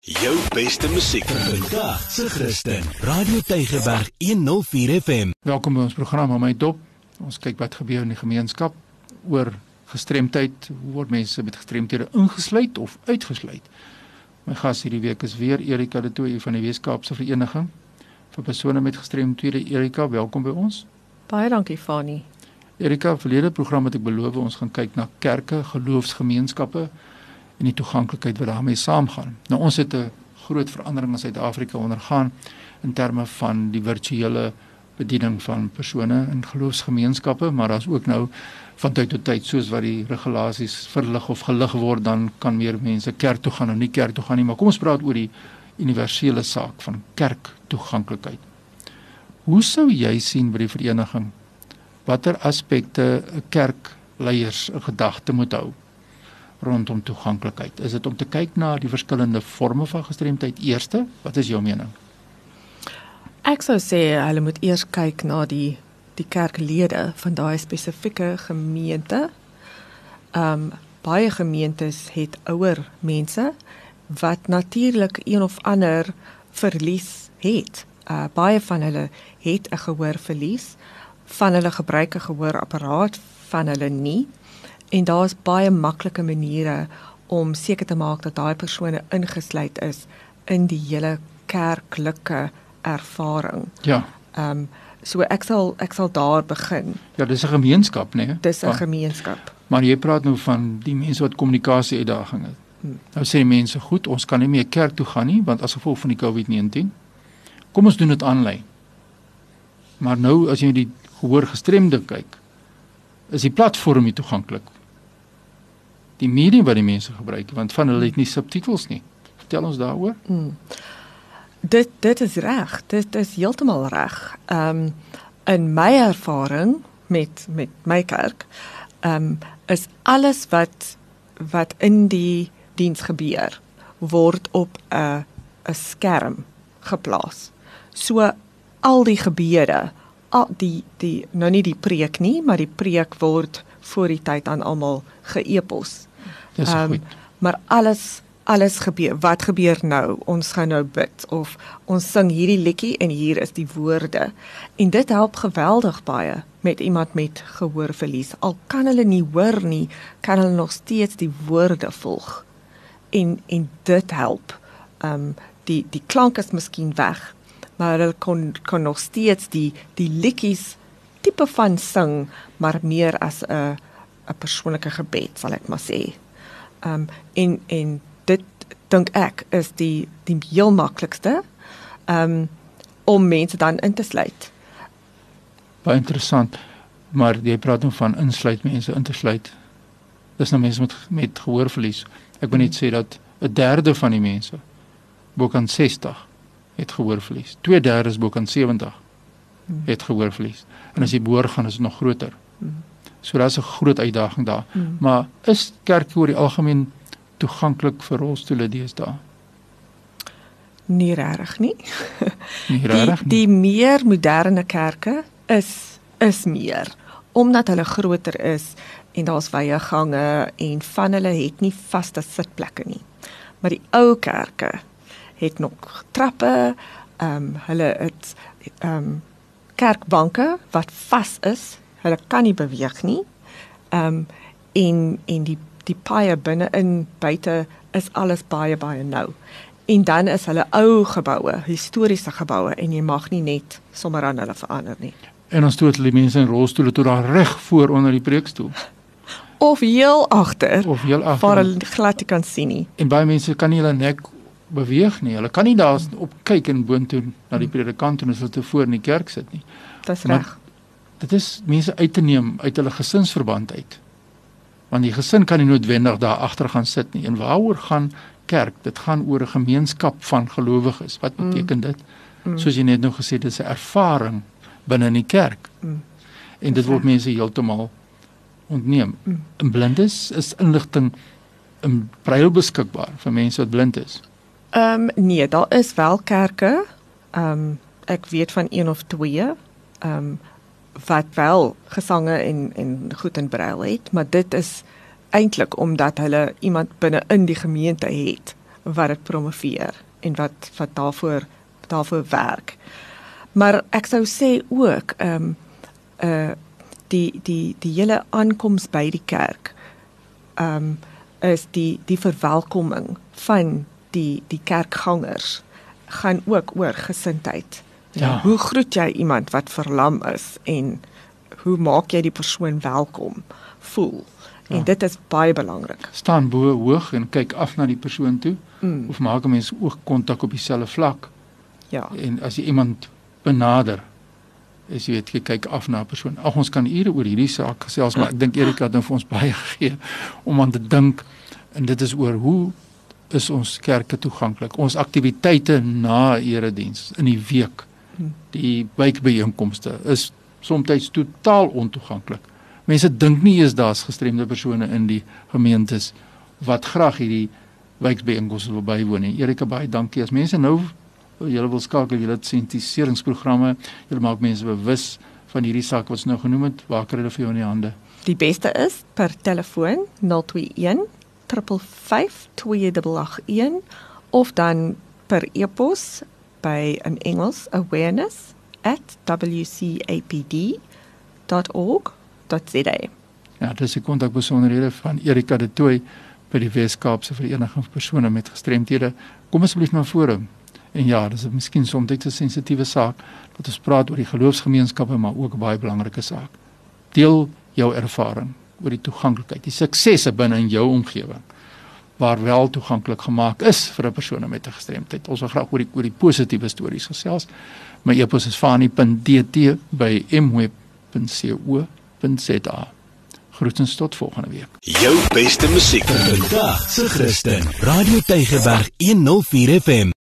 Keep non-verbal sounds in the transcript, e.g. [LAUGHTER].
Jou beste musiek vandag se Christen. Radio Tygerberg 104 FM. Welkom by ons program om my dop. Ons kyk wat gebeur in die gemeenskap oor gestremdheid. Hoe word mense met gestremthede ingesluit of uitgesluit? My gas hierdie week is weer Erika de Tooy van die Weskaapse Vereniging vir persone met gestremthede. Erika, welkom by ons. Baie dankie Fani. Erika, verlede program het ek beloof ons gaan kyk na kerke, geloofsgemeenskappe en die toeganklikheid wat daarmee saamgaan. Nou ons het 'n groot verandering in Suid-Afrika ondergaan in terme van die virtuele bediening van persone in geloofsgemeenskappe, maar daar's ook nou van tyd tot tyd soos wat die regulasies verlig of gelig word, dan kan meer mense kerk toe gaan en nie kerk toe gaan nie, maar kom ons praat oor die universele saak van kerk toeganklikheid. Hoe sou jy sien by die vereniging watter aspekte 'n kerkleiers in gedagte moet hou rondom toeganklikheid? Is dit om te kyk na die verskillende forme van gestremdheid eerste? Wat is jou mening? Ek sou sê hulle moet eers kyk na die die kerklede van daai spesifieke gemeente. Ehm um, baie gemeentes het ouer mense wat natuurlik een of ander verlies het. Uh baie van hulle het 'n gehoorverlies. Van hulle gebruik 'n gehoorapparaat, van hulle nie. En daar's baie maklike maniere om seker te maak dat daai persone ingesluit is in die hele kerklike ervaring. Ja. Ehm um, so ek sal ek sal daar begin. Ja, dis 'n gemeenskap, né? Nee? Dis 'n gemeenskap. Maar jy praat nou van die mense wat kommunikasie uitdagings het. Hmm. Nou sê die mense, goed, ons kan nie meer kerk toe gaan nie want as gevolg van die COVID-19. Kom ons doen dit aanlyn. Maar nou as jy die gehoor gestremde kyk, is die platform nie toeganklik die medium wat die mense gebruik want van hulle het nie subtitels nie. Vertel ons daaroor. Mm. Dit dit is reg. Dit is heeltemal reg. Ehm um, in my ervaring met met my kerk ehm um, is alles wat wat in die diens gebeur word op 'n 'n skerm geplaas. So al die gebede, al die die nou nie die preek nie, maar die preek word voor die tyd aan almal geëpos. Dis um, goed. Maar alles alles gebeur. Wat gebeur nou? Ons gaan nou bid of ons sing hierdie liedjie en hier is die woorde. En dit help geweldig baie met iemand met gehoorverlies. Al kan hulle nie hoor nie, kan hulle nog steeds die woorde volg. En en dit help. Ehm um, die die klank is miskien weg, maar hulle kon kon nog steeds die die liedjies tipe van sing, maar meer as 'n 'n persoonlike gebed, sal ek maar sê. Ehm um, en en dit dink ek is die die heel maklikste ehm um, om mense dan in te sluit. Baie interessant. Maar jy praat nou van insluit mense in te sluit. Dis nou mense met met gehoorverlies. Ek wil net sê dat 'n derde van die mense bo kan 60 het gehoorverlies. 2/3 bo kan 70 het gehoorverlies. En as jy boor gaan is dit nog groter. So daar's 'n groot uitdaging daar. Hmm. Maar is kerke oor die algemeen toeganklik vir rolstoele deesdae? Nie regtig nie. nie [LAUGHS] regtig nie. Die, die meer moderne kerke is is meer omdat hulle groter is en daar's wye gange en van hulle het nie vaste sitplekke nie. Maar die ou kerke het nog trappe, ehm um, hulle het ehm um, kerkbanke wat vas is hulle kan nie beweeg nie. Ehm um, en en die die paie binne in buite is alles baie baie nou. En dan is hulle ou geboue, historiese geboue en jy mag nie net sommer aan hulle verander nie. En ons stoot die mense in rolstoele toe daar reg voor onder die preekstoel. Of heel agter. Of heel agter. Waar hulle glad kan sien nie. En baie mense kan nie hulle nek beweeg nie. Hulle kan nie daar op kyk en boontoe na die predikant en as hulle te voor in die kerk sit nie. Dis reg dit is mense uit te neem uit hulle gesinsverband uit. Want die gesin kan nie noodwendig daar agter gaan sit nie. En waaroor gaan kerk? Dit gaan oor 'n gemeenskap van gelowiges. Wat mm. beteken dit? Mm. Soos jy net nou gesê het, dis 'n ervaring binne in die kerk. Mm. En dit word mense heeltemal ontneem. Mm. In blindes is inligting in braille beskikbaar vir mense wat blind is. Ehm um, nee, daar is wel kerke. Ehm um, ek weet van een of twee. Ehm um, wat wel gesange en en goed in braille het, maar dit is eintlik omdat hulle iemand binne in die gemeente het wat dit promoveer en wat wat daarvoor daarvoor werk. Maar ek sou sê ook ehm um, uh die die die hele aankoms by die kerk ehm um, is die die verwelkoming van die die kerkgangers gaan ook oor gesindheid. Ja. Hoe groet jy iemand wat verlam is en hoe maak jy die persoon welkom voel? Ja. En dit is baie belangrik. Staan bo hoog en kyk af na die persoon toe mm. of maak 'n mens oogkontak op dieselfde vlak. Ja. En as jy iemand benader, is jy weet jy kyk af na 'n persoon. Ag ons kan ure oor hierdie saak gesels, maar ek dink Erika het nou vir ons [LAUGHS] baie gegee om aan te dink en dit is oor hoe is ons kerke toeganklik. Ons aktiwiteite na erediens in die week. Die wijkbyeenkomste is soms totaal ontoeganklik. Mense dink nie eens daar's gestremde persone in die gemeentes wat graag hierdie wijkbyeenkomste wil bywoon nie. Erika baie dankie. As mense nou julle wil skakel, julle sensitiseringsprogramme, julle maak mense bewus van hierdie saak wat ons nou genoem het. Waar kry hulle vir jou in die hande? Die beste is per telefoon 021 55281 of dan per e-pos by in Engels awareness@wcapd.org.za. Ja, dis die kontakbesonderhede van Erika de Tooy by die Weskaapse Vereniging vir persone met gestremthede. Kom asseblief na vore. En ja, dis 'n miskien soms 'n sensitiewe saak dat ons praat oor die geloofsgemeenskappe, maar ook 'n baie belangrike saak. Deel jou ervaring oor die toeganklikheid, die suksesse binne in jou omgewing waar wel toeganklik gemaak is vir 'n persoon met 'n gestremdheid. Ons wil graag oor die oor die positiewe stories gesels. My e-pos is fani.dt@mweb.co.za. Groetens tot volgende week. Jou beste musiek vandag, se Christen. Radio Tygerberg 104 FM.